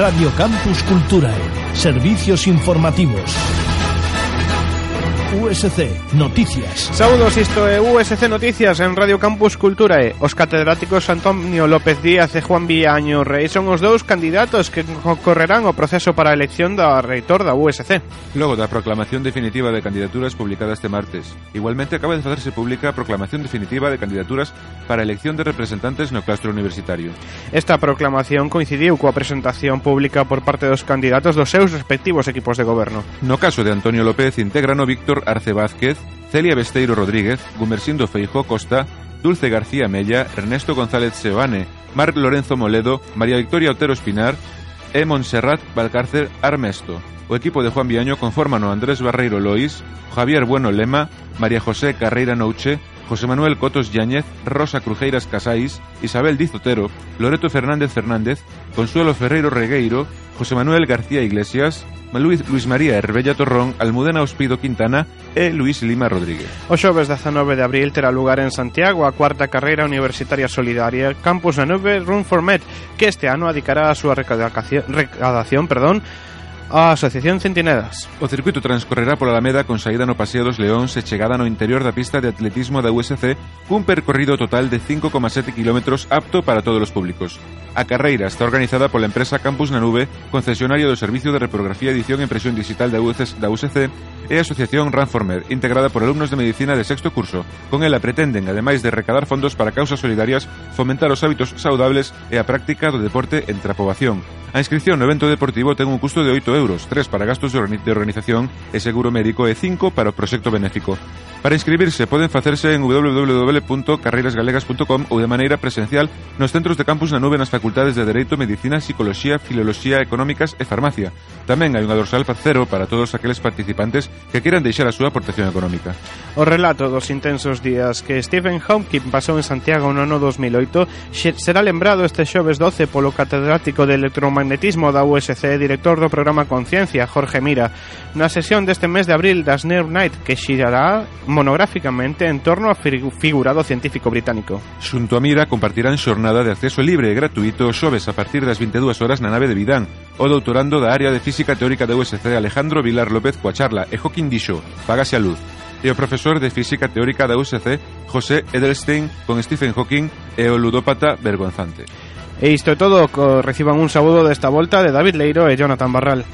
Radio Campus Culturae. Servicios informativos. USC Noticias. Saúdos, isto é USC Noticias en Radio Campus Cultura e os catedráticos Antonio López Díaz e Juan Villaño Rey son os dous candidatos que correrán o proceso para a elección da reitor da USC. Logo da proclamación definitiva de candidaturas publicada este martes, igualmente acaba de facerse pública a proclamación definitiva de candidaturas para a elección de representantes no claustro universitario. Esta proclamación coincidiu coa presentación pública por parte dos candidatos dos seus respectivos equipos de goberno. No caso de Antonio López, integrano Víctor Arce Vázquez, Celia Besteiro Rodríguez, Gumersindo Feijó Costa, Dulce García Mella, Ernesto González Seoane, Marc Lorenzo Moledo, María Victoria Otero Espinar e Montserrat Valcárcer Armesto. O equipo de Juan Viaño conforman o Andrés Barreiro Lois, Javier Bueno Lema, María José Carreira Nouche, José Manuel Cotos Yáñez, Rosa Crujeiras Casais, Isabel Dizotero, Loreto Fernández Fernández, Consuelo Ferreiro Regueiro, José Manuel García Iglesias, Luis, Luis María Herbella Torrón, Almudena Ospido Quintana e Luis Lima Rodríguez. O xoves 19 de abril terá lugar en Santiago a cuarta carreira universitaria solidaria Campus na Nube Run for Med, que este ano adicará a súa recadación, recadación perdón, a Asociación Centinelas. O circuito transcorrerá pola Alameda con saída no Paseo dos Leóns e chegada no interior da pista de atletismo da USC cun percorrido total de 5,7 km apto para todos os públicos. A carreira está organizada pola empresa Campus na Nube, concesionario do Servicio de Reprografía, Edición e Impresión Digital da USC, da USC e a Asociación Ranformed, integrada por alumnos de Medicina de sexto curso. Con ela pretenden, ademais de recadar fondos para causas solidarias, fomentar os hábitos saudables e a práctica do deporte entre a poboación. A inscripción no evento deportivo ten un custo de 8 euros 3 para gastos de organización e seguro médico e 5 para o proxecto benéfico. Para inscribirse poden facerse en www.carreirasgalegas.com ou de maneira presencial nos centros de campus na nube nas facultades de Dereito, Medicina, Psicología, Filoloxía, Económicas e Farmacia. Tamén hai unha dorsal cero para todos aqueles participantes que queiran deixar a súa aportación económica. O relato dos intensos días que Stephen Hawking pasou en Santiago no ano 2008 será lembrado este xoves 12 polo catedrático de electromagnetismo da USC e director do programa Conciencia, Jorge Mira, na sesión deste mes de abril das Nerve Night que xirará monográficamente en torno ao figurado científico británico. Xunto a Mira compartirán xornada de acceso libre e gratuito xoves a partir das 22 horas na nave de Vidán, o doutorando da área de Física Teórica da USC Alejandro Vilar López coa charla e Joaquín dixo, Págase a luz, e o profesor de Física Teórica da USC, José Edelstein, con Stephen Hawking e o ludópata vergonzante. E isto é todo, reciban un saúdo desta volta de David Leiro e Jonathan Barral.